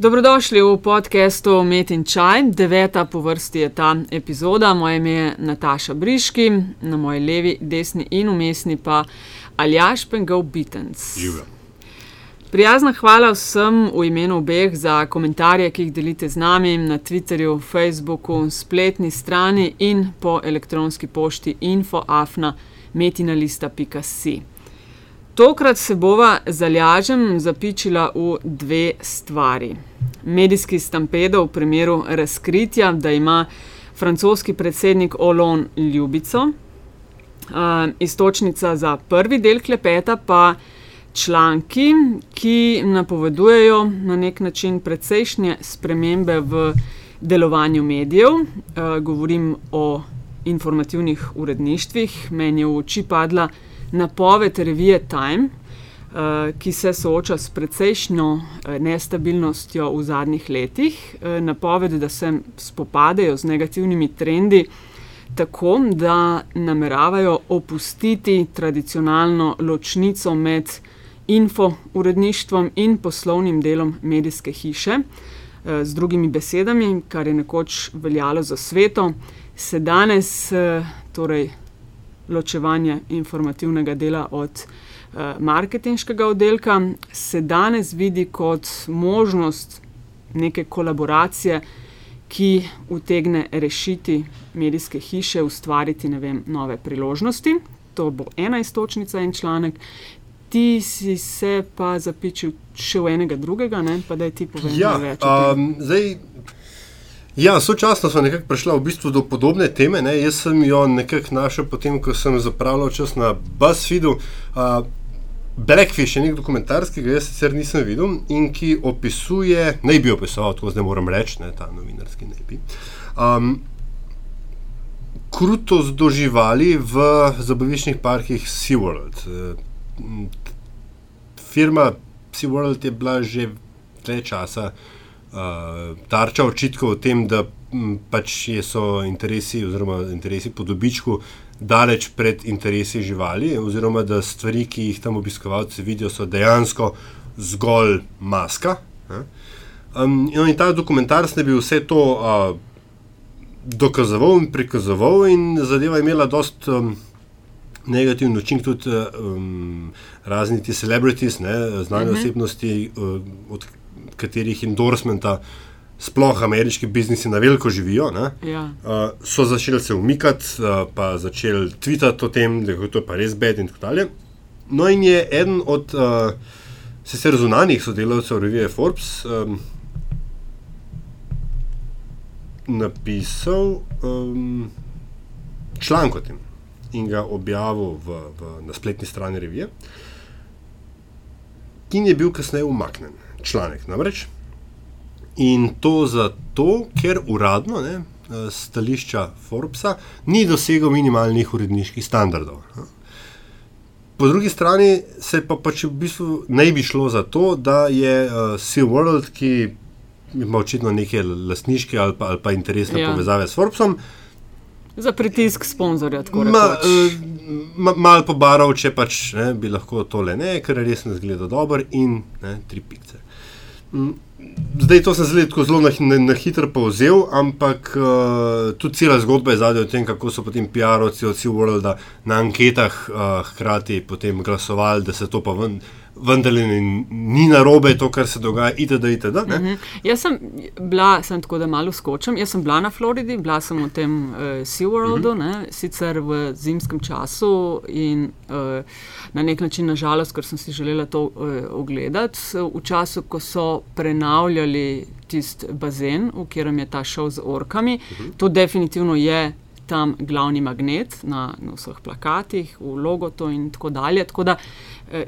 Dobrodošli v podkastu Met in Čaj, deveta po vrsti je ta epizoda. Moje ime je Nataša Briški, na moji levi, desni in umestni pa Aljaš Pengov Bitens. Živijo. Prijazna hvala vsem v imenu obeh za komentarje, ki jih delite z nami na Twitterju, Facebooku, spletni strani in po elektronski pošti infoafna.metinalista.si. Tokrat se bova zalažem zapičila v dve stvari. Medijski stampedo v primeru razkritja, da ima francoski predsednik Olon ljubico, uh, istočnica za prvi del klepeta pa članki, ki napovedujejo na nek način precejšnje spremembe v delovanju medijev. Uh, govorim o informativnih uredništvih. Meni je v oči padla napoved revije Time, ki se sooča s precejšnjo uh, nestabilnostjo v zadnjih letih. Uh, napoved, da se spopadajo z negativnimi trendi. Tako da nameravajo opustiti tradicionalno ločnico med info-uredništvom in poslovnim delom medijske hiše. Z drugimi besedami, kar je nekoč veljalo za sveto, se danes torej, ločevanje informativnega dela od uh, marketinškega oddelka, se danes vidi kot možnost neke kolaboracije, ki utegne rešiti medijske hiše, ustvariti vem, nove priložnosti. To bo ena istočnica in članek. Ti si se pa zapičil še v enega drugega, ne? pa da ti povem Ja, več. um, zdaj, ja, sočasno smo nekako prišli v bistvu do podobne teme. Ne. Jaz sem jo nekako našel, potem ko sem zapravljal čas na BuzzFeedu. Uh, Blackfish je nek dokumentarski, ki ga jaz sicer nisem videl in ki opisuje, naj bi opisoval, tako zdaj moram reči, ne, ta novinarski ne bi. Um, krutost do živali v zabaviščnih parkih SeaWorld. Uh, firma SeaWorld je bila že dlje časa uh, tarča očitkov o tem, da m, pač je so interesi oziroma interesi po dobičku daleč pred interesi živali, oziroma da stvari, ki jih tam obiskovalci vidijo, so dejansko zgolj maska. ne. Um, in ta dokumentarc ne bi vse to uh, dokazoval in prikazoval, in zadeva je imela dost um, negativen učinek tudi um, razni ti celebrities, ne, znane uh Mhm. -huh. osebnosti, uh, od katerih endorsmenta sploh ameriški biznisi na veliko živijo. Ne, Ja. uh, so začeli se umikati, uh, pa začeli tvitati o tem, da je to pa res bed in tako dalje. No, in je eden od uh, sicer zunanjih sodelavcev revije Forbes um, napisal um, članek o tem in ga objavil v, v, na spletni strani revije, in je bil kasneje umaknjen članek. Namreč. In to zato, ker uradno, ne, eh, stališča Forbesa, ni dosegel minimalnih uredniških standardov. Po drugi strani se pa pač v bistvu ne bi šlo za to, da je uh, SeaWorld, ki ima očitno neke lastniške ali pa, ali pa interesne Ja. povezave s Forbesom, Za pritisk sponzorja, tako Ma, rekoč. uh, ma, mal pobaral, če pač ne, bi lahko tole ne, ker res ne zgleda dobro in ne, tri pikce. Mm, Zdaj to sem tako zelo na, na, na hitro povzel, ampak uh, tudi cela zgodba je zadaj o tem, kako so potem PR-ovci od SeaWorlda na anketah uh, hkrati potem glasovali, da se to pa ven, vendarle ni, ni narobe, to, kar se dogaja, itd. itd. ne. Mhm. Jaz sem bila, sem tako da malo skočim. Jaz sem bila na Floridi, bila sem v tem uh, SeaWorldu, mm -hmm. sicer v zimskem času in uh, na nek način, nažalost, ker sem si želela to uh, ogledati, v času, ko so prenavljali tisti bazen, v katerem je ta šov z orkami. Mm -hmm. To definitivno je. Tam glavni magnet na, na vseh plakatih, v logotu in tako dalje. Tako da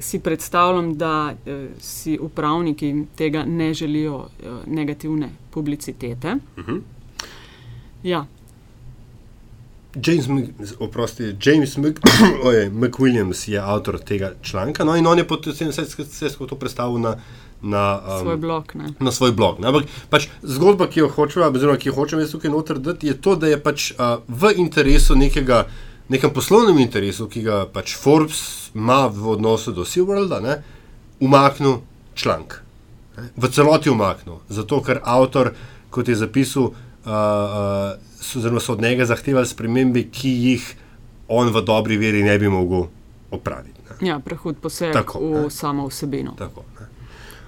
si predstavljam, da eh, si upravniki tega ne želijo eh, negativne publicitete. Uh -huh. Ja, James, oprosti, James Mc, oje, McWilliams je avtor tega članka, no in on je potem vse, vse skozi to predstavil na, na, um, svoj blog. Ne. na svoj blog. Ne? Ampak pač zgodba, ki jo hočem, oziroma ki jo hočem jaz tukaj noter dati, je to, da je pač uh, v interesu nekega, nekem poslovnem interesu, ki ga pač Forbes ima v odnosu do SeaWorlda, ne, umaknil članek. ne, v celoti umaknil. Zato, ker avtor, kot je zapisal, uh, uh, so, so od njega zahtevali spremembe, ki jih on v dobri veri ne bi mogel opraviti. Ne. Ja, prehod poseg Tako, v ne. samo vsebino. Tako,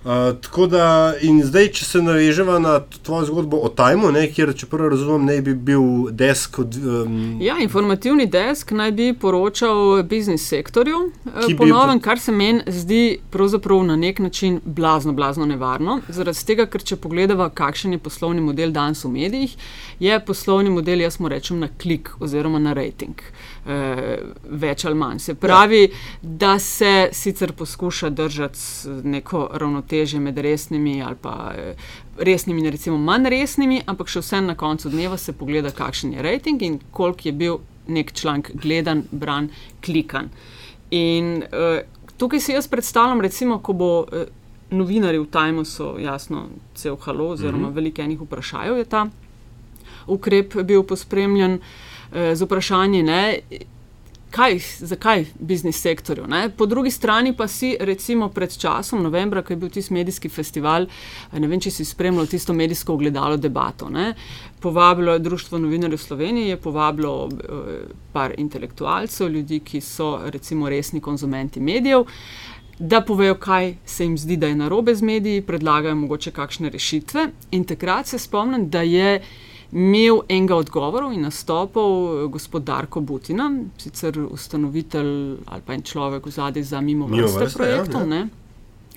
Uh, tako da, in zdaj, če se navežemo na tvojo zgodbo o Tajmu, ne, kjer, če prvo razumem, naj bi bil desk. Od, um, ja, informativni desk naj bi poročal biznis sektorju. Eh, po novem, kar se meni zdi na nek način blazno, blazno nevarno. Zaradi tega, ker če pogledamo, kakšen je poslovni model danes v medijih, je poslovni model, jaz mu rečem, na klik oziroma na rating. Uh, več ali manj. Se pravi, ja. da se sicer poskuša držati neko ravnotežje med resnimi ali pa eh, resnimi in recimo manj resnimi, ampak še vsem na koncu dneva se pogleda, kakšen je rating in koliko je bil nek članek gledan, bran, klikan. In uh, tukaj si jaz predstavljam, recimo, ko bo. Uh, Novinari v Tajmu so jasno, cel halo, oziroma mm -hmm. veliko enih vprašanj je ta ukrep bil pospremljen eh, z vprašanji, kaj, zakaj biznis sektorju. Ne? Po drugi strani pa si, recimo, pred časom, novembra, ko je bil tisti medijski festival, ne vem, če si spremljal tisto medijsko ogledalo debato. Ne? Povabilo je Društvo novinarjev Slovenije, je povabilo eh, par intelektualcev, ljudi, ki so recimo resni konzumenti medijev. Da povejo, kaj se jim zdi, da je narobe z mediji, predlagajo mogoče kakšne rešitve. In takrat se spomnim, da je imel enega odgovorov in nastopov eh, gospod Darko Butina, sicer ustanovitelj ali pa en človek v zadnji za mimo vrste projektov. Ja, ja.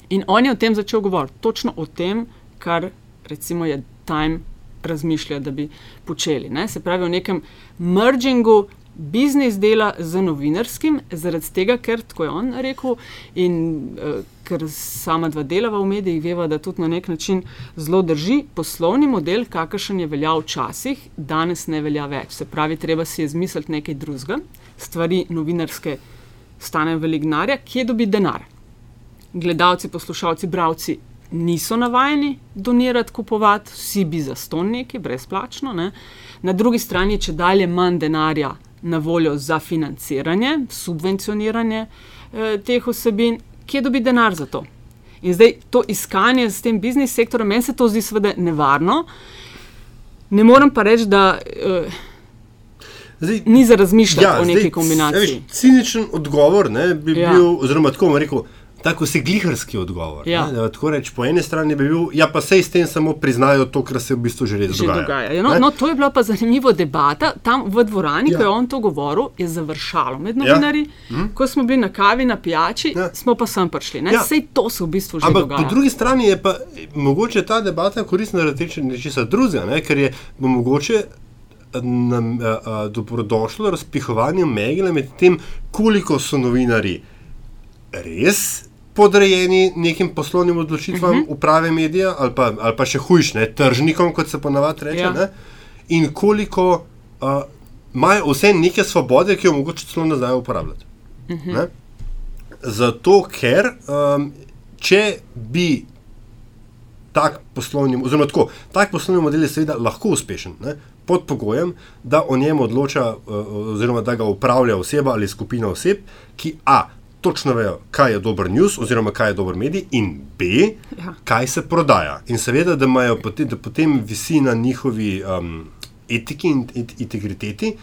In on je o tem začel govoriti, točno o tem, kar recimo je Time razmišlja, da bi počeli. Ne? Se pravi, o nekem mergingu biznis dela z novinarskim, zaradi tega, ker tako je on rekel. In, uh, ker sama dva delava v medijih, veva, da tudi na nek način zelo drži poslovni model, kakršen je veljal včasih, danes ne velja več. Se pravi, treba si je zmisliti nekaj drugega, stvari novinarske stanejo veliko denarja, kje dobi denar. Gledalci, poslušalci, bravci. Niso navajeni donirati, kupovati, vsi bi za ston neki, brezplačno. Ne? Na drugi strani, če dalje manj denarja na voljo za financiranje, subvencioniranje eh, teh osebin, kje dobi denar za to. In zdaj to iskanje s tem biznis sektorjem, meni se to zdi seveda nevarno. Ne morem pa reči, da uh, zdaj, ni za razmišljati ja, o neki kombinaciji. Ciničen odgovor ne, bi ja. bil, oziroma tako bom rekel tako se gliharski odgovor. Ja. Reč, po eni strani bi bil, ja, pa se s tem samo priznajo to, kar se v bistvu že res dogaja. dogaja. Ja, no, no, to je bila pa zanimiva debata tam v dvorani, ja. ko je on to govoril, je završalo med ja. novinarji. Ja. Hm. Ko smo bili na kavi, na pijači, ja. smo pa sem prišli. Ja. Vse to se v bistvu že Ampak dogaja. Po drugi strani je pa mogoče ta debata koristna zaradi nečesa drugega, ker je mogoče. Nam je dobrodošlo razpihovanje megla med tem, koliko so novinari res podrejeni nekim poslovnim odločitvam uh mhm. -huh. uprave medija, ali pa, ali pa še hujš, ne, tržnikom, kot se ponavadi reče, ja. in koliko imajo uh, vse neke svobode, ki jo mogoče celo ne znajo uporabljati. Uh mhm. -huh. Zato, ker um, če bi tak poslovni, oziroma tako, tak poslovni model je seveda lahko uspešen. Ne? Pod pogojem, da o njem odloča, oziroma da ga upravlja oseba ali skupina oseb, ki A točno vejo, kaj je dober news, oziroma kaj je dober medij, in B, ja. kaj se prodaja. In seveda, da, potem, da potem visi na njihovi um, etiki in integriteti,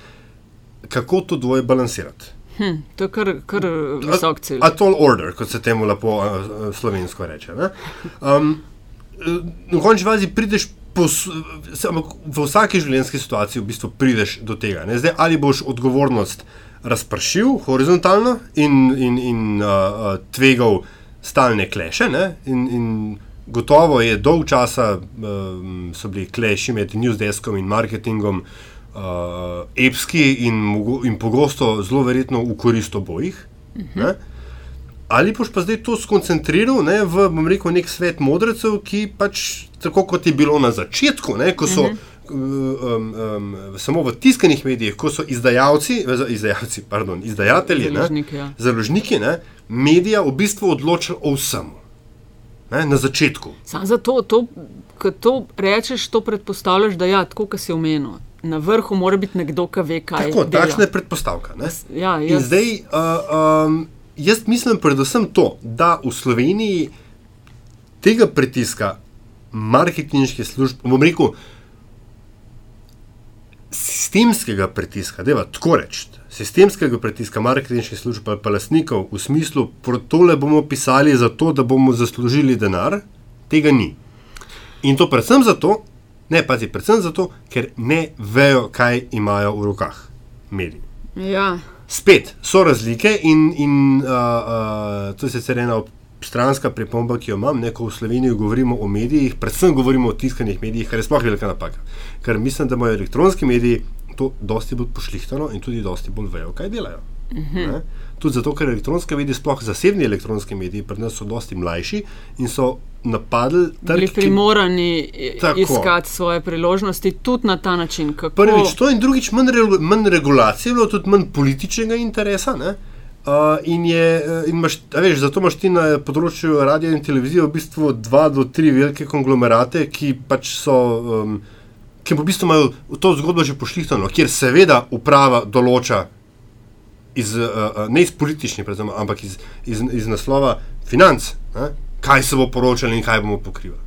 kako to dvoje balansirati. Hm, to je kar, kar visok cilj. A to je order, kot se temu lepo uh, slovensko reče. Um, v končni fazi prideš. Pos, v vsaki življenjski situaciji v bistvu prideš do tega. Zdaj, ali boš odgovornost uh, razpršil horizontalno in, in, in uh, tvegal stalne kleše. In, in gotovo je dolg časa um, so bili kleši med newsdeskom in marketingom uh, epski in, in pogosto zelo verjetno v korist obojih. Uh mhm. -huh. Ali boš pa zdaj to skoncentriral ne, v rekel, nek svet modrecev, ki pač tako kot je bilo na začetku, ne, ko so. Uh mhm. -huh um, um, samo v tiskanih medijih, ko so izdajalci, izdajalci pardon, izdajatelji, založniki, ja. založniki ne, medija v bistvu odločili o vsem. Ne, na začetku. Samo zato, to, ko to rečeš, to predpostavljaš, da je ja, tako, kot si omenil. Na vrhu mora biti nekdo, ki ve, kaj tako, je. Takšna je predpostavka. Ja, jaz... zdaj, uh, um, jaz mislim predvsem to, da v Sloveniji tega pritiska marketinških služb, bom rekel, sistemskega pritiska, da je tako reči, sistemskega pritiska marketinških služb ali pa lastnikov v smislu, tole bomo pisali zato, da bomo zaslužili denar, tega ni. In to predvsem zato, ne pazi, predvsem zato, ker ne vejo, kaj imajo v rokah mediji. Ja. Spet so razlike, in, in uh, uh, to je sicer ena stranska pripomba, ki jo imam, ne, ko v Sloveniji govorimo o medijih, predvsem govorimo o tiskanih medijih, kar je sploh velika napaka. Ker mislim, da imajo elektronski mediji to dosti bolj pošlihtano in tudi dosti bolj vejo, kaj delajo. Mhm. -huh. Tudi zato, ker elektronske medije, sploh zasebni elektronski mediji, pri nas so dosti mlajši in so napadli Bili trg. ki- primorani Tako. iskati svoje priložnosti tudi na ta način. Kako... Prvič to in drugič manj, re, manj regulacije, je bilo tudi manj političnega interesa. Ne? Uh, in je, uh, in imaš, veš, zato imaš ti na področju radia in televizije v bistvu dva do tri velike konglomerate, ki pač so, um, ki v bistvu imajo to zgodbo že pošlihtano, kjer seveda uprava določa iz, uh, ne iz političnih, predvsem, ampak iz, iz, iz naslova financ, ne? kaj se bo poročalo in kaj bomo pokrivali.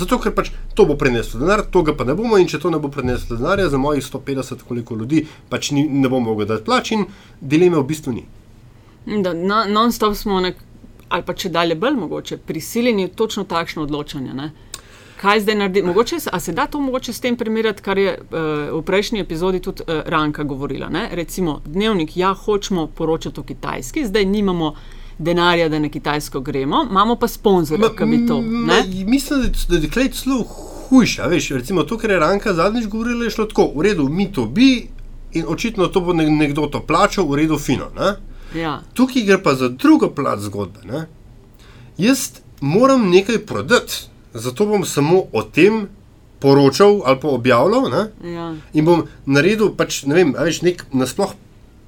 Zato, ker pač to bo preneslo denar, to ga pa ne bomo, in če to ne bo preneslo denarja, za mojih 150 koliko ljudi pač ni, ne bomo mogli dati plač, in dileme v bistvu ni. Da, na, non-stop smo, nek, ali pa če dalje bolj mogoče, prisiljeni v točno takšno odločanje. Ne? Kaj zdaj narediti? Mogoče, se- a se da to mogoče s tem primerjati, kar je uh, v prejšnji epizodi tudi uh, Ranka govorila? Ne? Recimo, dnevnik, ja, hočemo poročati o Kitajski, zdaj nimamo denarja, da na Kitajsko gremo, imamo pa sponzorja, ki bi to. Ma, Ne? mislim, da je tukaj celo hujše. a Veš, recimo to, kar je Ranka zadnjič govorila, je šlo tako, v redu, mi to bi in očitno to bo ne- nekdo to plačal, v redu, fino. Ne? Ja. Tukaj gre pa za drugo plat zgodbe. Ne? Jaz moram nekaj prodati, zato bom samo o tem poročal ali pa objavljal. Ne? Ja. In bom naredil pač, ne vem, a veš, nek nasploh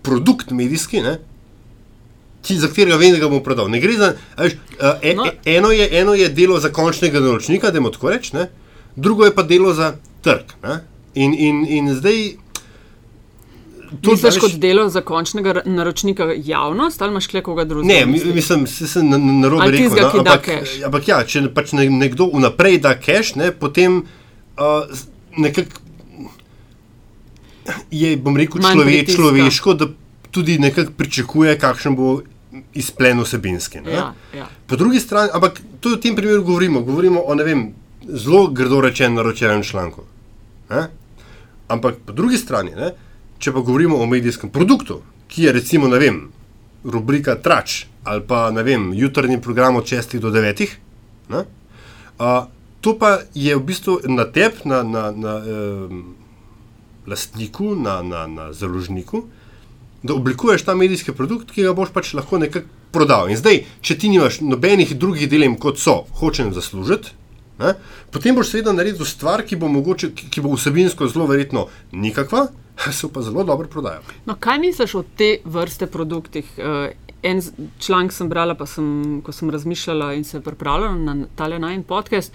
produkt medijski, ne? Ki, za katerega vem, da ga bom prodal. Ne gre za, veš, e, No. no. eno, je, eno je delo za končnega naročnika, da tako rečem, drugo je pa delo za trg. Ne? In, in, in zdaj. To, veš, kot delo za končnega naročnika javnost ali imaš koga drugega? Ne, mi- mislim, se sem na, na Ali rekel. tistega, no, ampak, ampak ja, če pač ne, nekdo vnaprej da cash, ne, potem uh, nekako je, bom rekel, Manj člove, pritiska. človeško, da tudi nekako pričakuje, kakšen bo izplen vsebinski. ne. Ja, ja. Po drugi strani, ampak to v tem primeru govorimo, govorimo o ne vem, zelo grdo rečenem naročenem članku. Ne? Ampak po drugi strani, ne, če pa govorimo o medijskem produktu, ki je recimo, ne vem, rubrika Trač ali pa ne vem, jutrni program od 6 do 9, ne, a, to pa je v bistvu na tebi, na, na, na um, lastniku, na, na, na založniku, da oblikuješ ta medijski produkt, ki ga boš pač lahko nekako prodal. In zdaj, če ti nimaš nobenih drugih dilem, kot so, hočem zaslužiti, ne, potem boš seveda naredil stvar, ki bo, mogoče, ki, bo vsebinsko zelo verjetno nikakva, se pa zelo dobro prodaja. No, kaj misliš o te vrste produktih? Uh, en članek sem brala, pa sem, ko sem razmišljala in se pripravljala na tale najn podcast,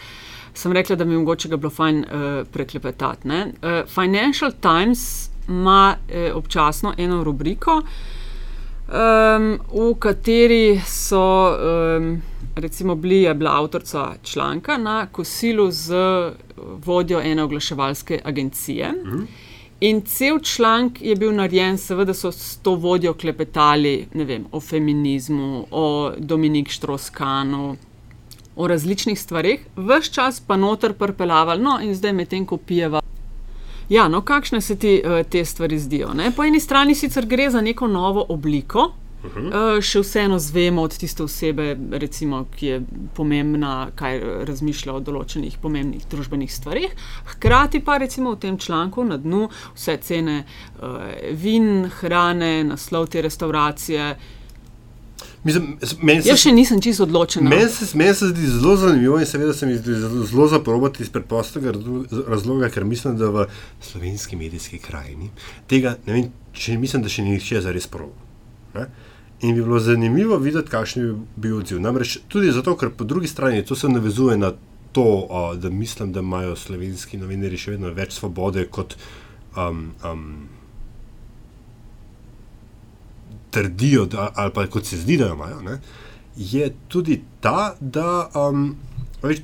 sem rekla, da bi mogoče ga bilo fajn uh, preklepetati. ne. Uh, Financial Times ima uh, občasno eno rubriko, um, v kateri so. Um, Recimo, bili je bila avtorica članka na kosilu z vodjo ene oglaševalske agencije. Mm. In cel članek je bil narejen, seveda so s to vodjo klepetali vem, o feminizmu, o Dominik Štroskanu, o različnih stvarih, vse čas pa noter prpelavali, no in zdaj medtem ko pijeva. Ja, no, kakšne se ti uh, te stvari zdijo? Ne? Po eni strani sicer gre za neko novo obliko. Uh, še vseeno zvemo od tiste osebe, recimo, ki je pomembna, kaj razmišlja o določenih pomembnih družbenih stvarih. Hkrati pa recimo v tem članku na dnu vse cene uh, vin, hrane, naslov te restauracije. Mislim, se, Jaz še nisem čisto odločen. meni se, meni se zdi zelo zanimivo in seveda se mi zdi zelo, zaprobati iz preprostega razlo- razloga, ker mislim, da v slovenski medijski krajini tega ne vem, če mislim, da še ni nihče zares proval. Ne? In bi bilo zanimivo videti, kakšen bi bil odziv. Namreč tudi zato, ker po drugi strani to se navezuje na to, o, da mislim, da imajo slovenski novinari še vedno več svobode kot um, um, trdijo, da, ali pa kot se zdi, da jo imajo. Ne? Je tudi ta, da um, Več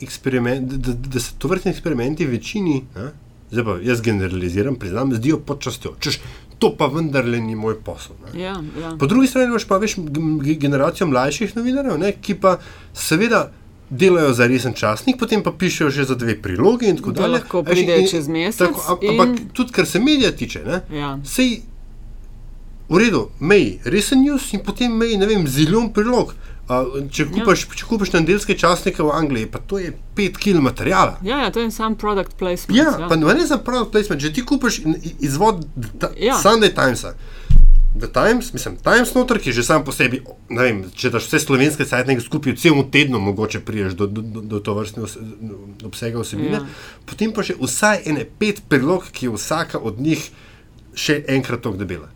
eksperimentov, da, da, da se tovrstni eksperimenti večini, ne, zdaj pa jaz generaliziram, priznam, zdijo počastjo. Češ, to pa vendarle ni moj posel. Ja, ja. Po drugi strani imaš pa več generacijo mlajših novinarjev, ne, ki pa seveda delajo za resen časnik, potem pa pišejo že za dve priloge in tako Da dalje. lahko A veš, pridejo in- čez mesec Tako, am- in- ampak tudi, kar se medija tiče, ne, Ja. sej v redu, mej, resen news in potem mej, ne vem, zilijon prilog. Če, kupaš, ja. če kupiš nedeljske časnike v Angliji, pa to je 5 kg materijala. Ja, ja, to je sam product placement. Ja, ja. pa ne za product placement, če ti kupiš i- izvod ta, Ja. ja. Sunday Timesa. The Times, mislim, Times noter, ki že sam po sebi, ne vem, če daš vse slovenske sajtnike skupaj, v celem tednu mogoče priješ do, do, do, do to vrstne obsega vsebine, Ja. ja. potem pa še vsaj ene pet prilog, ki je vsaka od njih še enkrat tako debela.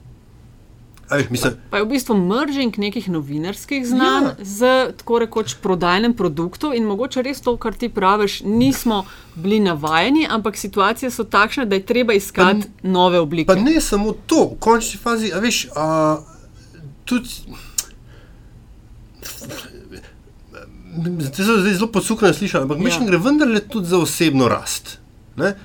Mislim, Pa je v bistvu merging nekih novinarskih znanj ja. Ja. z tako rekoč prodajnem produktu in mogoče res to, kar ti praviš, nismo bili navajeni, ampak situacije so takšne, da je treba iskati pa, nove oblike. Pa ne samo to, v končni fazi, a veš, a, tudi. Zdaj so zdaj zelo posukano slišati, ampak Ja. mislim, ja. gre vendarle tudi za osebno rast.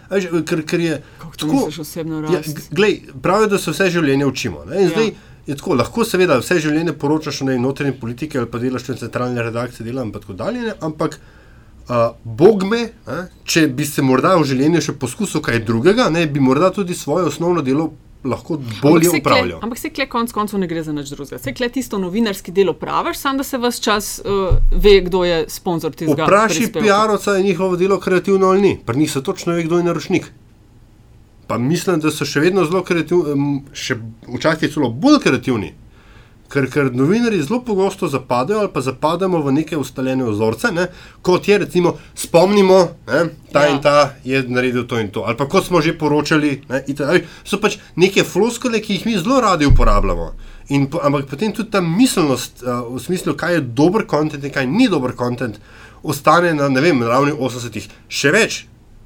Veš, ker, ker je Kako to misliš osebno Ja, rast? glej, pravijo, da se vse življenje učimo. Ne? In Ja. zdaj je tako, lahko seveda vse življenje poročaš o notranje politike ali pa delaš v centralni redakciji, delam in tako dalje, ne? ampak uh, bog me, ne? če bi se morda v življenju še poskusil kaj drugega, ne? bi morda tudi svoje osnovno delo lahko bolje kle- upravljal. Ampak se kle konc koncev ne gre za nič drugega. Se kle tisto novinarski delo praviš, samo da se vse čas uh, ve, kdo je sponzor. Vprašaj prispevka. PR-ovca, je njihovo delo kreativno ali ni. Pri njih se točno ve, kdo je naročnik. Pa mislim, da so še vedno zelo kreativni, še včasih celo bolj kreativni. Ker, ker novinari zelo pogosto zapadajo ali pa zapadamo v neke ustaljene vzorce, ne? kot je recimo, spomnimo, ne? ta Ja. in ta je naredil to in to. Ali pa kot smo že poročali, ne? itd. so pač neke floskole, ki jih mi zelo radi uporabljamo. In, ampak potem tudi ta miselnost, uh, v smislu, kaj je dober kontent in kaj ni dober kontent, ostane na, vem, ravni 80-ih. Še več,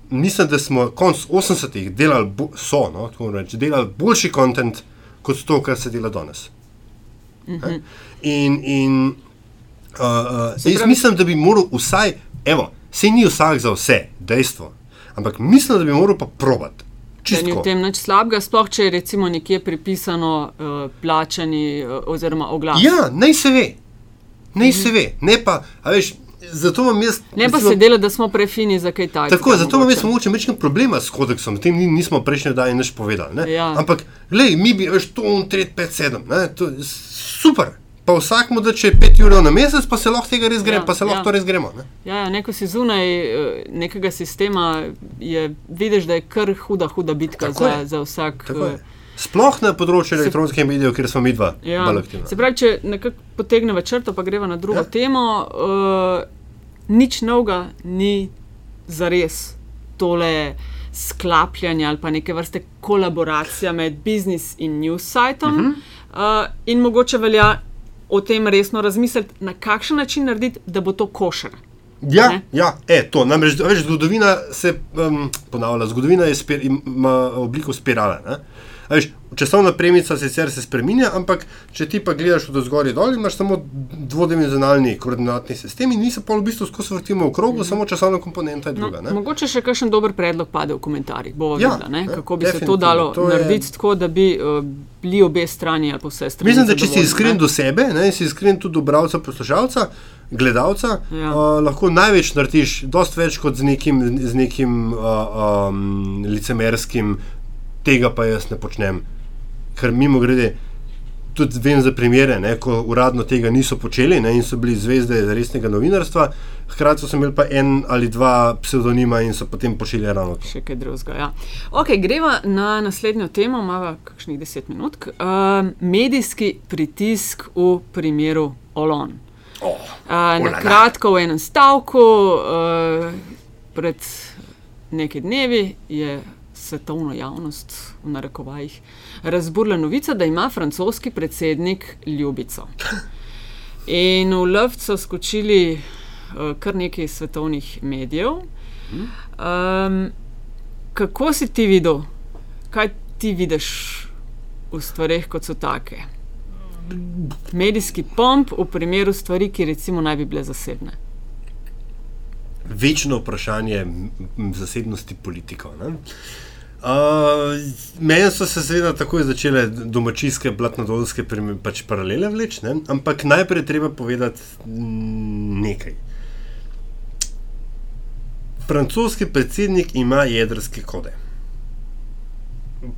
mislim, da smo konc 80-ih delali, so, no, tako reči, delali boljši kontent kot to, kar se dela danes. Mm -hmm. In, in uh, uh, jaz mislim, da bi moral vsaj, evo, se ni vsak za vse, dejstvo. Ampak mislim, da bi moral pa probati. Da ni v tem nič slabega, sploh če je recimo nekje pripisano uh, plačani uh, oziroma oglas. Ja, naj se ve. Naj se ve. Ne pa, a veš, zato imam jaz. Ne pa recimo- se dela, da smo prefini za kaj takega. Tako, zato imam jaz mogoče večkrat problema s kodeksom, o tem ni- nismo prejšnji dan nič povedali. ne. Ja. Ampak, gledaj, mi bi več to un 3, 5, 7, ne, to je super. Pa vsakmu, da če je 5 ur na mesec, pa se lahko tega res gremo, Ja, pa se lahko ja. to res gremo. Ne. Ja, ja, neko si zunaj eh, nekega sistema, je, vidiš, da je kar huda, huda bitka Tako za, je. za vsak. Tako eh, je. Sploh na področju elektronskih medijev, kjer smo mi dva Ja. Se pravi, če nekako potegnemo črto, pa greva na drugo. Ja. temo, uh, nič novega ni za res tole sklapljanje ali pa neke vrste kolaboracija med biznis in news sajtom. Uh -huh. uh, in mogoče velja o tem resno razmisliti, na kakšen način narediti, da bo to košer. Ja, Ne? ja e, to. Namreč, veš, zgodovina se um, ponavlja, zgodovina je spir, ima obliko spirale. ne. Veš, časovna premica sicer se spremenja, ampak če ti pa gledaš od zgoraj dol, imaš samo dvodimenzionalni koordinatni sistem in mi se pa v bistvu skozi vrtimo v krogu, samo časovna komponenta je No, druga. ne. mogoče še kakšen dober predlog pade v komentarjih. Bova Ja, videla, ne, ja, kako bi se to dalo To je- narediti tako, da bi uh, bili obe strani ali pa vse strani. Mislim, da če si iskren ne. do sebe, ne, in si iskren tudi do bralca, poslušalca, gledalca, ja. uh, lahko največ narediš, dosti več kot z nekim, z nekim uh, um, licemerskim, tega pa jaz ne počnem. Ker mimo grede, tudi vem za primere, ne, ko uradno tega niso počeli ne, in so bili zvezde resnega novinarstva, hkrati so imeli pa en ali dva psevdonima in so potem počeli ravno to. Še kaj drugega. Ja. Okay, greva na naslednjo temo, imamo kakšnih 10 minut. Uh, medijski pritisk v primeru Olon. Oh, Uh, na kratko, v enem stavku, uh, pred nekaj dnevi je svetovno javnost, v narekovajih, razburila novica, da ima francoski predsednik ljubico. In v lovc so skočili uh, kar nekaj svetovnih medijev. Um, kako si ti videl, kaj ti vidiš v stvarih, kot so take? Medijski pomp v primeru stvari, ki recimo naj bi bile zasebne. večno vprašanje zasebnosti politikov. Uh, Meni so se seveda takoj začele domačijske, blatnodolske pač paralele vleči, ampak najprej treba povedati nekaj. Francoski predsednik ima jedrske kode.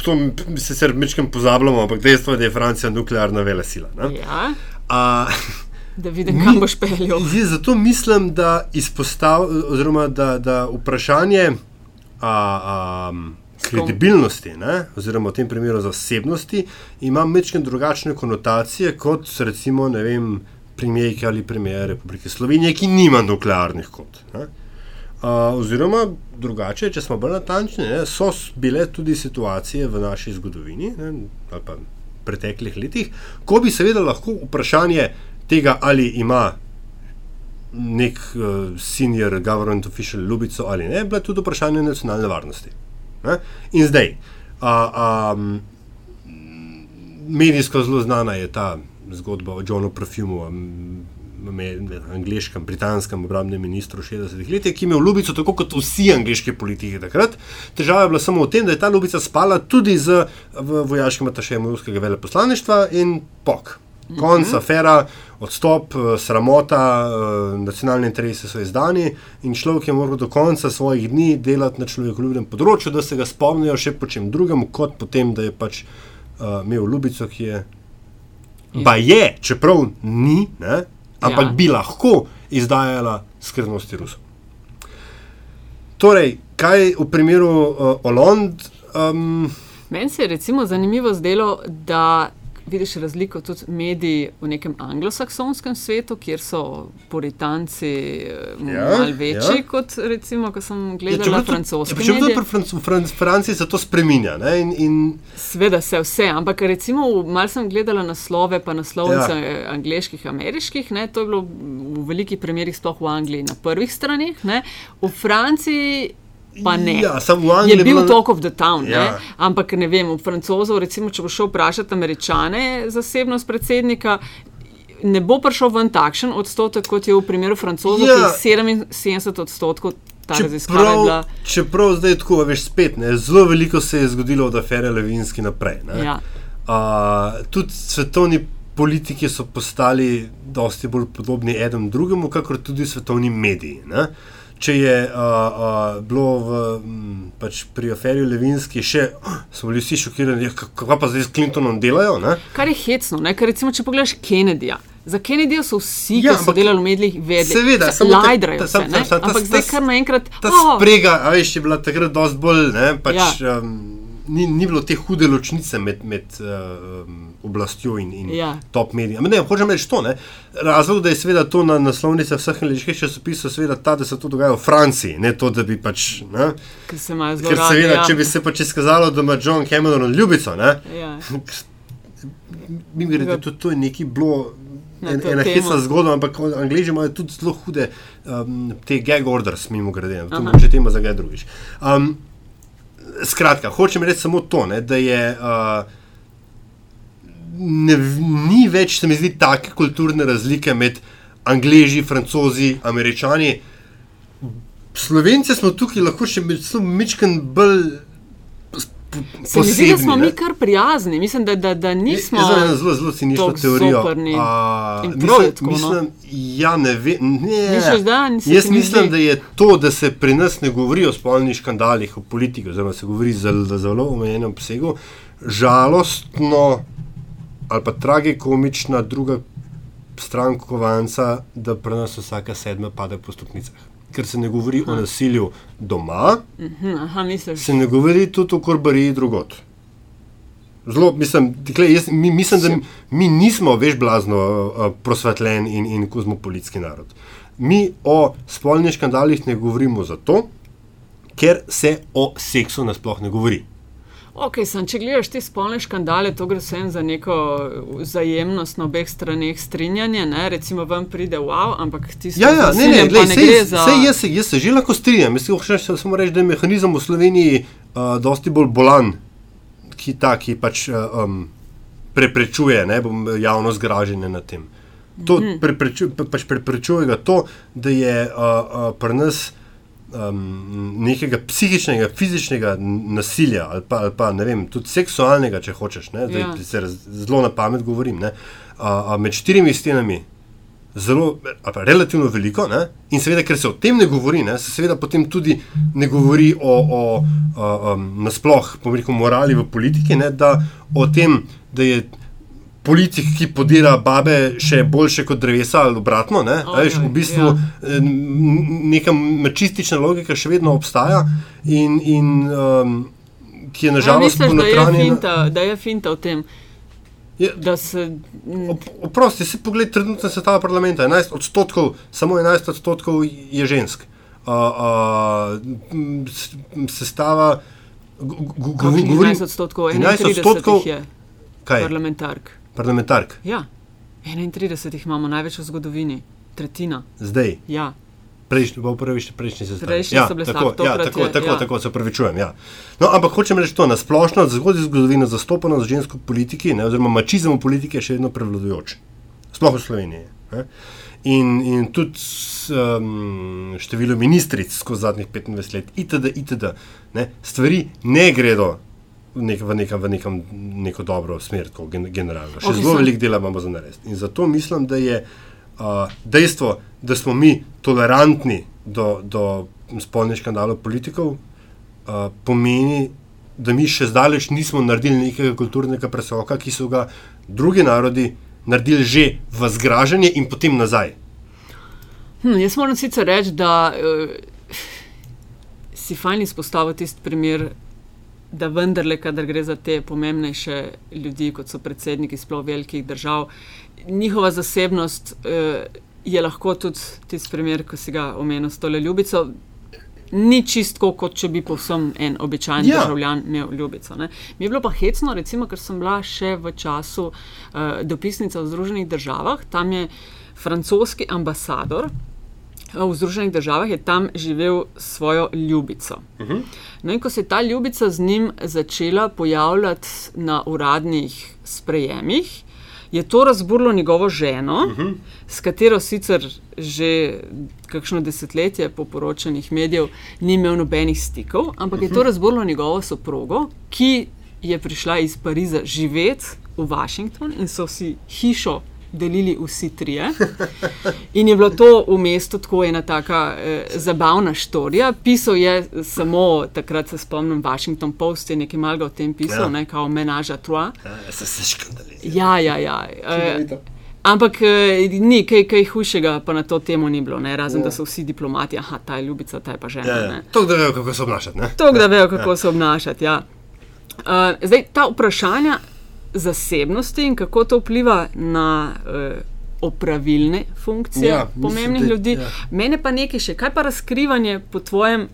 To se sicer večkrat pozabljamo, ampak dejstvo je, da je Francija nuklearna vele sila. Ja. Uh, da vidim, kam boš peljal. Zato mislim, da izpostavljamo, oziroma da, da vprašanje. A, a, kredibilnosti, ne, oziroma v tem primeru zasebnosti, ima večkrat drugačne konotacije kot recimo premijerke ali premijer Republike Slovenije, ki nima nuklearnih kot. Ne. Uh, oziroma, drugače, če smo bolj natančni, ne, so bile tudi situacije v naši zgodovini, ne, ali pa v preteklih letih, ko bi seveda lahko vprašanje tega, ali ima nek uh, senior government official ljubico ali ne, bilo tudi vprašanje nacionalne varnosti. Ne? In zdaj, a, a, medijsko zelo znana je ta zgodba o Johnu Profumu, angliškem, britanskem obrambnem ministru 60-ih let, ki je imel ljubico, tako kot vsi angliški politiki takrat. Težava je bila samo v tem, da je ta ljubica spala tudi z vojaškim atašejem ruskega veleposlaništva in pok. Konc, mhm. afera, odstop, eh, sramota, eh, nacionalni interesi so izdani in človek je moral do konca svojih dni delati na človekoljubnem področju, da se ga spomnijo še po čem drugem, kot potem, da je pač uh, imel ljubico, ki je. Pa je, čeprav ni, ne, ampak ja. bi lahko izdajala skrbnosti Rusov. Torej, kaj v primeru uh, Olond? Um, Meni se je recimo zanimivo zdelo, da vidiš razliko tudi mediji v nekem anglosaksonskem svetu, kjer so puritanci eh, ja, malo večji, ja. kot recimo, ko sem gledal ja, francoske. Če tudi v Franciji se to spremenja. In, in... Sveda se vse, ampak recimo malo sem gledala naslove, pa naslovnice ja. angliških, ameriških, ne, to je bilo v velikih primerih sploh v Angliji na prvih stranih, ne, v Franciji pa ne. Ja, je bil bila... talk of the town, ja. ampak ne vem, v francozov, recimo, če bo šel vprašati američane zasebnost predsednika. Ne bo prišel ven takšen odstotek, kot je v primeru francozov, ja. ki je 77 odstotkov. Čeprav, čeprav zdaj tako, veš, spet ne. Zelo veliko se je zgodilo od afere Levinski naprej. Ja. Uh, tudi svetovni politiki so postali dosti bolj podobni enemu drugemu, kakor tudi svetovni mediji. Uh, če je uh, uh, bilo v, m, pač pri aferi Levinski še, oh, so bili vsi šokirani, ja, kako pa zdaj s Clintonom delajo. Ne? Kar je hecno, ne? ker recimo, če pogledaš Kennedyja. Za Kennedyja so vsi, ja, ki so delali v medijih, vedeli, seveda, se lajdrajo. Ta, ta, ta, ta, ampak ta, zdaj kar naenkrat. Ta oh. sprega, a veš, je bila takrat dosti bolj, ne, pač. Ja. Um, ni, ni bilo te hude ločnice med, med uh, oblastjo in, in ja. top mediji. Ne, hočem reči to. Ne? Razlog, da je seveda to na naslovnici vseh angliških časopisov, je ta, da se to dogaja v Franciji, ne to, da bi pač. Ne? Ker se imajo zelo radi. Seveda, ja. če bi se pač izkazalo, da ima John Cameron ljubico. Ja. Mi gre, da to je neki bilo. En, ena hecna zgodba, ampak angliži imajo tudi zelo hude um, te gag orders, mimo grede, to je že tema za kaj drugič. Um, skratka, hočem reči samo to, ne, da je. Uh, Ne, ni več, se mi zdi, tako kulturne razlike med Angliji, Francozi, Američani. Slovenci smo tukaj lahko še mečken bolj Se mi zdi, da smo ne? mi kar prijazni, mislim, da, da, da nismo. Zdaj imamo zelo, zelo cinično teorijo. A, mislim, tako, no. mislim, ja, ne ve, ne. Jaz mislim, da je to, da se pri nas ne govori o spolnih škandalih v politiki, oziroma se govori za zelo omejenem obsegu, žalostno ali pa tragikomična druga stran kovanca, da pri nas vsaka sedma pade po stopnicah ker se ne govori Aha. o nasilju doma, mhm, Aha, se ne govori tudi o korbariji drugot. Zelo, mislim, tikle, jaz, mi, mislim, da mi nismo več blazno uh, prosvetljen in, in kozmopolitski narod. Mi o spolnih škandalih ne govorimo zato, ker se o seksu nasploh ne govori. Ok, sem, če gledaš te spolne škandale, to gre vsem za neko vzajemnost na obeh straneh strinjanje. Ne? Recimo, vam pride wow, ampak ti si. Ja, ja, ne, ne, glej, ne sej, gre za. Sej, jaz, jaz se že lahko strinjam. Jaz hočem samo reči, da je mehanizem v Sloveniji uh, dosti bolj bolan, ki ta, ki pač uh, um, preprečuje ne, javno zgraženje nad tem. To preprečuje, pač preprečuje ga to, da je uh, uh, pri nas um, nekega psihičnega, fizičnega nasilja ali pa, ali pa ne vem, tudi seksualnega, če hočeš, ne, zdaj Ja. se raz- zelo na pamet govorim, ne, a, a med štirimi stenami. Zelo, pa relativno veliko, ne? in seveda, ker se o tem ne govori, ne? se seveda potem tudi ne govori o, o, o um, nasploh, rekel, morali v politiki, ne? da o tem, da je politik, ki podira babe, še boljše kot drevesa ali obratno. Ne? A Veš, v bistvu ja. ja. neka mačistična logika še vedno obstaja in, in um, ki je Ja, nažalost da je, ponotranjena. finta, da je finta v tem, Je- da se. Op- Oprosti, si pogled trenutno sestava parlamenta. 11 odstotkov, samo 11 odstotkov je žensk. Uh, uh, sestava. govorim- 11 odstotkov, 11 31 odstotkov- je Kaj? parlamentark. Parlamentark. Ja, 31 jih imamo največ v zgodovini, tretjina. Zdaj, Ja. prejšnji, bo prvi še prejšnji sestav. Prejšnji ja, so bile tako, slab, ja, tako, je- tako, ja. tako se pravičujem. Ja. No, ampak hočem reči to, na splošno zgodaj zgodovino zastopanost žensk v politiki, ne, oziroma mačizem v politiki je še vedno prevladujoč. Sploh v Sloveniji. Ne. In, in tudi um, število ministric skozi zadnjih 25 let, itd., itd. Ne, stvari ne gredo nek, v, nekam, v nekam, neko dobro smer, tako gen, generalno. Še Ok, okay, zelo veliko dela imamo za narediti. In zato mislim, da je uh, dejstvo, da smo mi tolerantni do, do spolnih škandalov politikov, uh, pomeni, da mi še zdaleč nismo naredili nekega kulturnega presoka, ki so ga drugi narodi naredili že v zgražanje in potem nazaj. Hm, jaz moram sicer reči, da uh, si fajn izpostavil tisti primer, da vendarle, kadar gre za te pomembnejše ljudi, kot so predsedniki sploh velikih držav, njihova zasebnost uh, je lahko tudi tisti primer, ko si ga omenil s tole ljubico. Ni čistko, kot če bi povsem en običajen Ja. ja. državljan imel ljubico. Ne. Mi je bilo pa hecno, recimo, ker sem bila še v času uh, dopisnica v Združenih državah, tam je francoski ambasador eh, v Združenih državah, je tam živel svojo ljubico. Uh -huh. No, in ko se je ta ljubica z njim začela pojavljati na uradnih sprejemih, je to razburilo njegovo ženo, uh -huh. s katero sicer že kakšno desetletje po poročanjih medijev ni imel nobenih stikov, ampak je to razburilo njegovo soprogo, ki je prišla iz Pariza živeti v Washington in so si hišo delili vsi trije. In je bilo to v mestu tako ena taka eh, zabavna štorija. Pisal je samo, takrat se spomnim, Washington Post je nekaj malega o tem pisal, Ja. ja. ne, kao menaža trois. Ja, se se škandalizira. Ja, ja, ja. Eh, ampak eh, ni kaj, kaj hujšega, pa na to temo ni bilo, ne, razen Ja. da so vsi diplomati, aha, ta je ljubica, ta je pa žena. Ja, ja. To, da vejo, kako se obnašati. ne? To, da vejo, kako ja. se obnašati. Ja. Uh, zdaj, ta vprašanja zasebnosti in kako to vpliva na uh, opravilne funkcije Ja, mislim, pomembnih da- ljudi. ja. Mene pa nekaj še, kaj pa razkrivanje po tvojem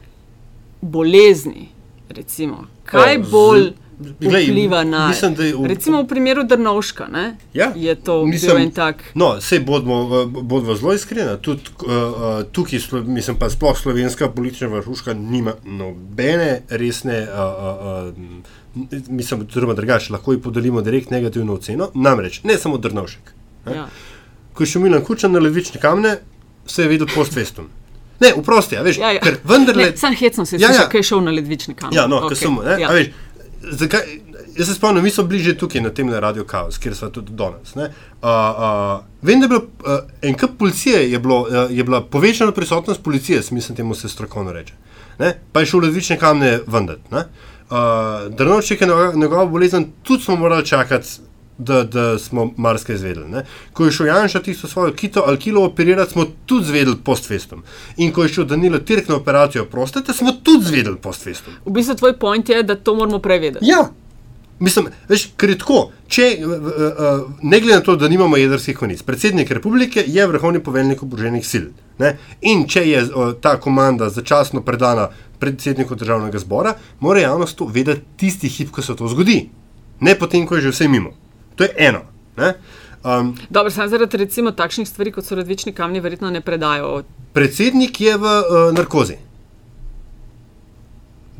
bolezni, recimo, kaj O, z- bolj glej, vpliva na. mislim, da je v- recimo v primeru Drnovška, ne, Ja, je to mislim- bil en tak. No, sej bodimo, eh, bodimo zelo iskreni. Tudi uh, tukaj, mislim pa sploh slovenska politična vrhuška nima nobene resne, uh, uh, uh, mislim, oziroma drugače, lahko ji podelimo direkt negativno oceno. Namreč, ne samo Drnovšek. Ne? Ja. Ko je šel Milan Kučan na levične kamne, se je videl post-festum. Ne, vprosti, a veš, Ja, ja. ker vendarle. Ne, Sam hecno se je Ja, ja, ja. kaj je šel na ledvične kamne. Ja, no, okay. sem, ne, ja. ja. veš, zakaj, jaz se spomnim, mi smo bili že tukaj na tem Radio Chaos, kjer smo tudi danes. ne. Uh, uh, vem, da je bilo uh, en kup policije, je, bilo, uh, je bila povečana prisotnost policije, mislim, temu se strokovno reče. Ne? Pa je šel v različne kamne vendar. Uh, Drnovček je njegova bolezen, tudi smo morali čakati. Da, da smo marsikaj izvedeli. Ne? Ko je šel Janša tisto svojo kito ali kilo operirati, smo tudi zvedeli post-festum. In ko je šel Danilo Tirk na operacijo prostate, smo tudi zvedeli post-festum. V bistvu tvoj point je, da to moramo prevedeti. Ja. Mislim, veš, ker je tako, če, ne glede na to, da nimamo jedrskih konic, predsednik republike je vrhovni poveljnik oboroženih sil. Ne? In če je ta komanda začasno predana predsedniku državnega zbora, mora javnost to vedeti tisti hip, ko se to zgodi, ne potem, ko je že vse mimo. To je eno. Ne? Um, Dobro, samo zaradi recimo takšnih stvari, kot so ledvični kamni, verjetno ne predajo. predsednik je v uh, narkozi.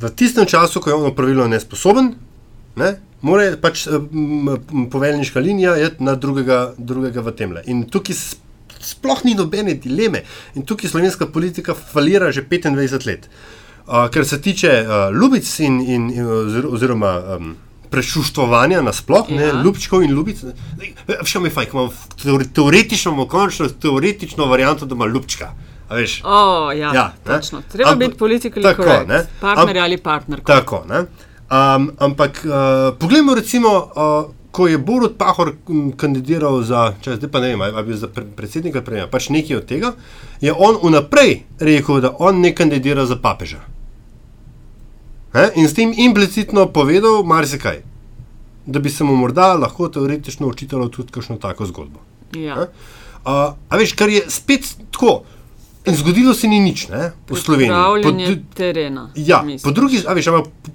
V tistem času, ko je on pravilno nesposoben, ne, mora pač um, poveljniška linija je na drugega, drugega v tem. In tukaj sploh ni nobene dileme. In tukaj slovenska politika falira že 25 let. Uh, kar se tiče uh, ljubic in, in, in oziroma um, prešuštovanja nasplošno, ja. ljubčkov in ljubic. Še mi fajn, imamo teoretično, imamo končno teoretično varianto, da ima ljubčka. Oh, ja, ja, Treba Amp, biti politični partner ali partner. Tako, um, ampak uh, poglejmo, recimo, uh, ko je Borod Pahor kandidiral za, če zdaj pa ne vem, ali bi za predsednika prejel, pač nekaj od tega, je on vnaprej rekel, da on ne kandidira za papeža. He? In s tem implicitno povedal marsikaj, da bi se mu morda lahko teoretično učitalo tudi kakšno tako zgodbo. Ja. Uh, a veš, kar je spet tako. In zgodilo se ni nič, ne, v Sloveniji. Po, terena, ja, po drugi strani,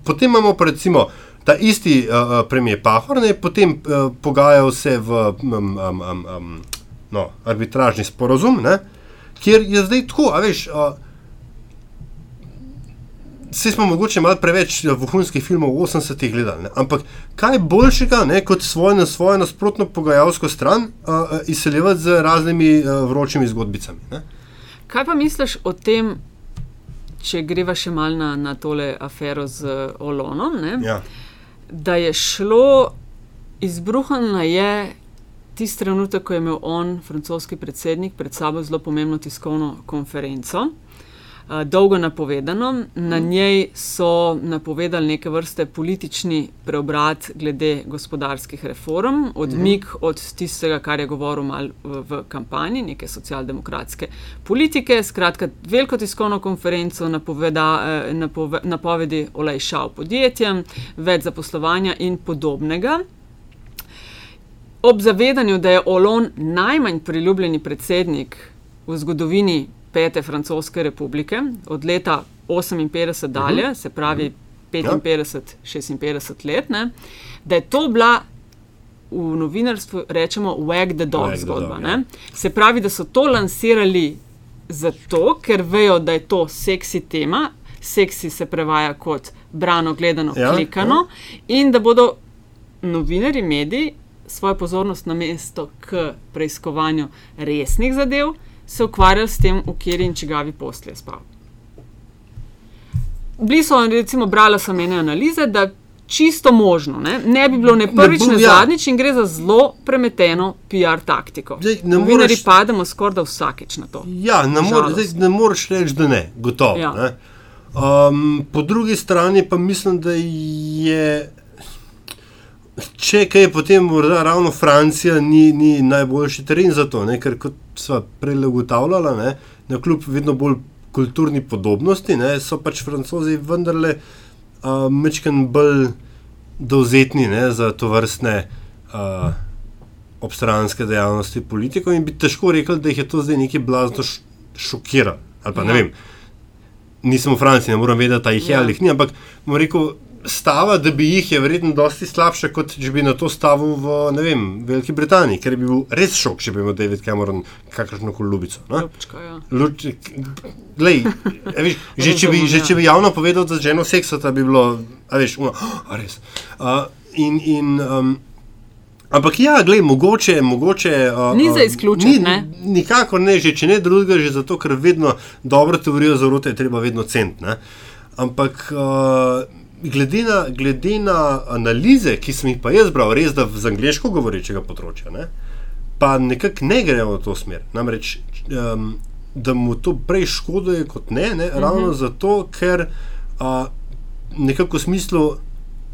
potem imamo pa recimo ta isti uh, premijer Pahor, ne, potem uh, pogajajo se v um, um, um, um, no, arbitražni sporozum, ne, kjer je zdaj tako, a veš. Uh, Vsi smo mogoče malo preveč eh, vohunskih filmov v 80-ih gledali, ne? ampak kaj boljšega, ne, kot svojo, na svojo nasprotno pogajalsko stran uh, izseljevati z raznimi uh, vročimi zgodbicami. Ne? Kaj pa misliš o tem, če greva še mal na, na tole afero z Olonom? Ja. Da je šlo, izbruhnilo je tisti trenutek, ko je imel on, francoski predsednik, pred sabo zelo pomembno tiskovno konferenco. Eh, dolgo napovedano. Na mhm. njej so napovedali neke vrste politični preobrat glede gospodarskih reform, odmik mhm. od tistega, kar je govoril mal v, v kampanji, neke socialdemokratske politike. Skratka, veliko tiskovno konferenco napoveda, eh, napove, napovedi olajšav podjetjem, več zaposlovanja in podobnega. Ob zavedanju, da je Olon najmanj priljubljeni predsednik v zgodovini pete francoske republike od leta 58 dalje, uh mhm. -huh. se pravi 55, ja. 56 let, ne, da je to bila. V novinarstvu rečemo, wag the dog wag zgodba. The dog, ja. Se pravi, da so to lansirali zato, ker vejo, da je to seksi tema, seksi se prevaja kot brano, gledano, ja, klikano, ja. in da bodo novinari, mediji svojo pozornost na mesto k preiskovanju resnih zadev, se ukvarjali s tem, v kateri in čigavi posli je spal. Bili so, recimo, brala sem ene analize, da čisto možno, ne, ne bi bilo ne prvič, ne, ne ja. zadnjič in gre za zelo premeteno PR taktiko. Novinari moreš... pademo skoraj da vsakeč na to. Ja, ne, mor, zdaj, ne moreš reči, da ne, gotovo. Ja. Ne. Um, po drugi strani pa mislim, da je Če kaj je potem morda ravno Francija, ni, ni najboljši teren za to, ne? ker kot smo prej ugotavljali, ne? na kljub vedno bolj kulturni podobnosti, ne? so pač francozi vendarle uh, mečken bolj dovzetni ne? za to vrstne uh, obstranske dejavnosti politikov in bi težko rekel, da jih je to zdaj nekaj blazno šokiralo. Ali pa ja. ne vem, nisem v Franciji, ne moram vedeti, da jih je ja. ali jih ni, ampak bom rekel stava, da bi jih je verjetno dosti slabša, kot če bi na to stavil v vem, Veliki Britaniji, ker bi bil res šok, če bi imel David Cameron kakršno koli ljubico. Ljubčka, ja. Glej, viš, že, če bi, že če bi javno povedal, da ženo seksa, da bi bilo, a veš, uno, oh, res. Uh, in, in, um, Ampak ja, gledaj, mogoče. mogoče uh, ni za izključiti. Ni, nikakor ne, že če ne drugega, že zato, ker vedno dobro teorijo zarote je treba vedno cent. Ne? Ampak uh, glede na, glede na analize, ki sem jih pa jaz bral, res da z angliško govorečega področja, ne, pa nekako ne grejo v to smer. Namreč, um, da mu to prej škoduje kot ne, ne mhm. ravno zato, ker uh, nekako v smislu,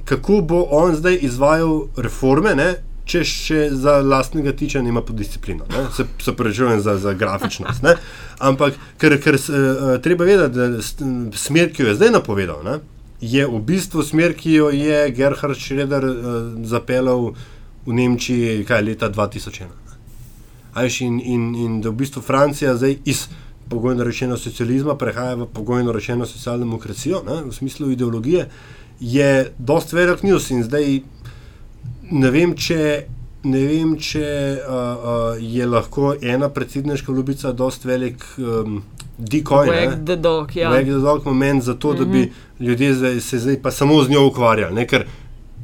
kako bo on zdaj izvajal reforme. Ne, Če še za lastnega tiča nima pod disciplino, ne? se, se prečujem za, za grafičnost. Ne? Ampak, ker, ker uh, treba vedeti, da smer, ki jo je zdaj napovedal, ne? Je v bistvu smer, ki jo je Gerhard Schroeder uh, zapeljal v Nemčiji, kaj je leta 2001. Ajš in, in, in da v bistvu Francija zdaj iz pogojno rečeno socializma prehaja v pogojno rečeno socialdemokracijo, ne, v smislu ideologije, je dost velik news in zdaj ne vem, če. Ne vem, če uh, uh, je lahko ena predsedniška ljubica dost velik um, decoy. Wag the dog, ja. Wag the dog moment za to, mm -hmm. da bi mhm. ljudje zdaj, se zdaj pa samo z njo ukvarjali. Ne? Ker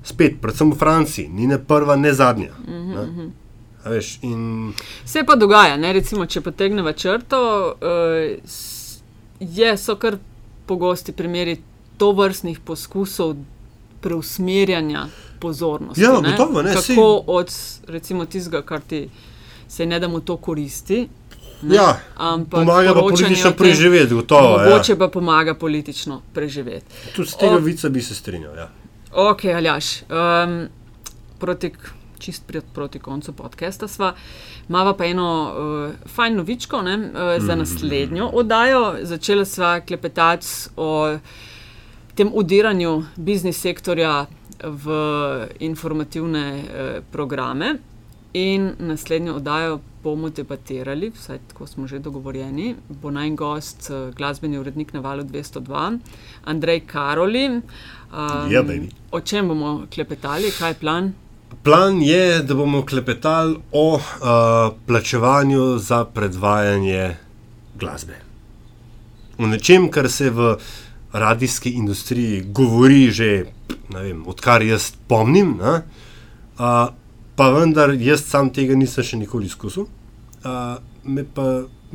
spet, predvsem v Franciji, ni ne prva, ne zadnja. Ne? A Veš, in Vse pa dogaja, ne? recimo, če potegnemo črto, uh, je, so kar pogosti primeri to vrstnih poskusov preusmerjanja pozornosti. Ja, ne? gotovo, ne, Kako saj- od recimo tistega, kar ti se ne da mu to koristi. Ne? Ja, Ampak pomaga pa politično tem- preživeti, gotovo. Ja. Mogoče pa pomaga politično preživeti. Tudi s tega O- vica bi se strinjal. Ja. Ok, Aljaš, um, proti, čist pred, proti koncu podcasta sva. Mava pa eno uh, fajn novičko ne, uh, za naslednjo oddajo. Začela sva klepetati o tem udiranju biznis sektorja v informativne uh, programe. In naslednjo oddajo bomo debatirali, vsaj tako smo že dogovorjeni. Bo naj gost eh, glasbeni urednik na valu 202, Andrej Karoli. Um, Ja, baby. o čem bomo klepetali, kaj je plan? Plan je, da bomo klepetali o uh, plačevanju za predvajanje glasbe. O nečem, kar se v radijski industriji govori že, vem, odkar jaz pomnim, ne, uh, pa vendar jaz sam tega nisem še nikoli izkusil. Uh, me pa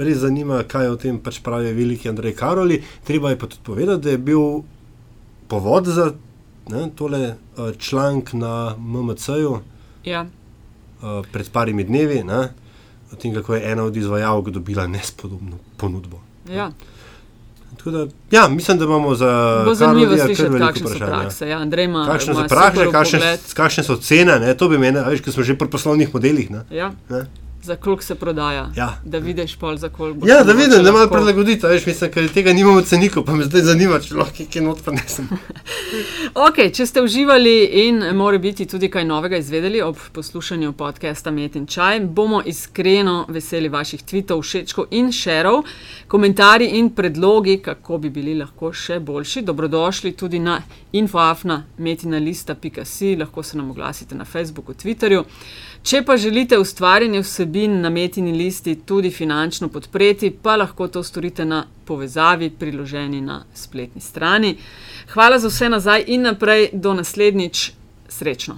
res zanima, kaj o tem pač pravi veliki Andrej Karoli. Treba je pa tudi povedati, da je bil povod za ne, tole uh, članek na MMC-ju Ja, uh, pred parimi dnevi, ne, o tem, kako je ena od izvajalk dobila nespodobno ponudbo. ja. Tako da, ja, mislim, da imamo za Bo zanimivo slišati, kakšne so prakse. Ja, Andrej ima, Kakšne ima so prakse, kakšne, kakšne so cene, ne? to bi meni, a veš, ker smo že pri poslovnih modelih. Ne? Ja, Ne? Za koliko se prodaja. Ja. Da vidiš pol za koliko. Ja, da vidim, da malo a veš, mislim, ker tega nimamo cenikov, pa me zdaj zanima, če lahko kaj not prenesem. Ok, če ste uživali in mora biti tudi kaj novega izvedeli ob poslušanju podcasta Met in Čaj, bomo iskreno veseli vaših tweetov, všečkov in šerov, komentarji in predlogi, kako bi bili lahko še boljši. Dobrodošli tudi na infoafna metinalista.si, lahko se nam oglasite na Facebooku, Twitterju. Če pa želite ustvarjanje vsebin na metini listi tudi finančno podpreti, pa lahko to storite na povezavi priloženi na spletni strani. Hvala za vse nazaj in naprej, do naslednjič, srečno.